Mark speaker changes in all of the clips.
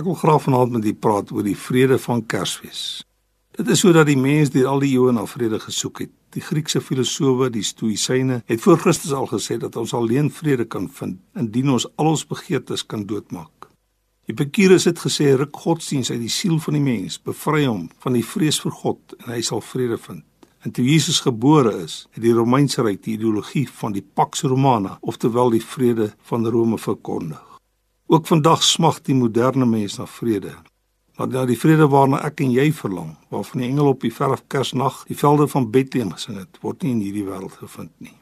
Speaker 1: Ek wil graag vanaand met u praat oor die vrede van Kersfees. Dit is sodat die mens deur al die eeue na vrede gesoek het. Die Griekse filosowe, die Stoïsyne, het voor Christus al gesê dat ons alleen vrede kan vind indien ons al ons begeertes kan doodmaak. Epicurus het gesê ruk godsdiens uit die siel van die mens, bevry hom van die vrees vir God en hy sal vrede vind. En toe Jesus gebore is, het die Romeinse ryk die ideologie van die Pax Romana, oftewel die vrede van Rome verkondig. Ook vandag smag die moderne mens na vrede. Maar daai die vrede waarna ek en jy verlang, waarvan die engel op die verf Kersnag die velde van Bethlehem gesing het, word nie in hierdie wêreld gevind nie.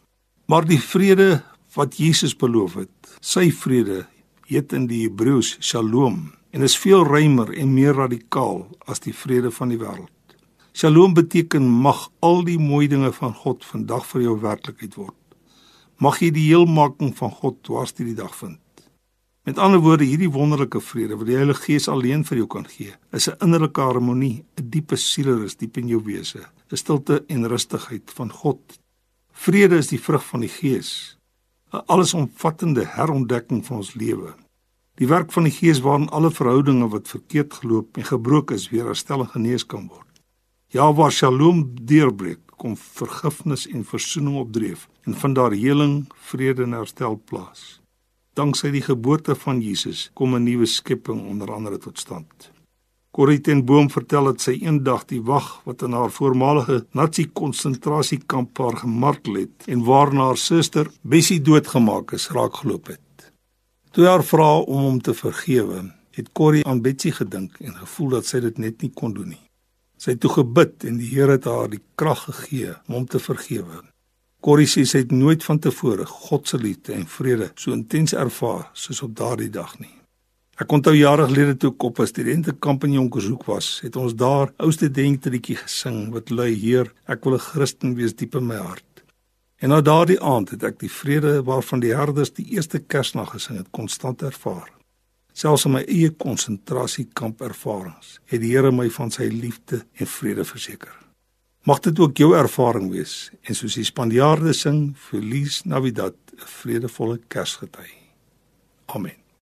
Speaker 1: Maar die vrede wat Jesus beloof het, sy vrede, heet in die Hebreëus Shalom en is veel ruimer en meer radikaal as die vrede van die wêreld. Shalom beteken mag al die mooi dinge van God vandag vir jou werklikheid word. Mag jy die heelmaking van God dwars deur die dag vind. Met ander woorde, hierdie wonderlike vrede wat die Heilige Gees alleen vir jou kan gee, is 'n innerlike harmonie, 'n diepe sielrus diep in jou wese, 'n stilte en rustigheid van God. Vrede is die vrug van die Gees, 'n allesomvattende herontdekking van ons lewe. Die werk van die Gees waarin alle verhoudinge wat verkeerd geloop en gebroken is weer herstel en genees kan word. Ja, waar Shalom deurbreek, kom vergifnis en verzoening opdreef en van daar heling, vrede en herstel plaas. Danksy die geboorte van Jesus kom 'n nuwe skepping onder andere tot stand. Corrie ten Boom vertel dat sy eendag die wag wat in haar voormalige Nazi konsentrasiekamp haar gemartel het en waarna haar suster Bessie doodgemaak is, raak geloop het. Toe haar vra om hom te vergewe, het Corrie aan Betsy gedink en gevoel dat sy dit net nie kon doen nie. Sy het toe gebid en die Here het haar die krag gegee om hom te vergewe. Corrie sê sy het nooit van tevore God se liefde en vrede so intens ervaar soos op daardie dag nie. Ek onthou jare gelede toe ek op 'n studentekamp in Jonkershoek was, het ons daar ou studenteliedjie gesing wat lui: Heer, ek wil 'n Christen wees diep in my hart. En na daardie aand het ek die vrede waarvan die herders die eerste Kersnag gesing het, konstant ervaar. Selfs in my eie konsentrasiekamp ervarings het die Here my van sy liefde en vrede verseker. Mag dit ook jou ervaring wees en soos die Spanjaarde sing, Feliz Navidad, 'n vredevolle Kersgety. Amen.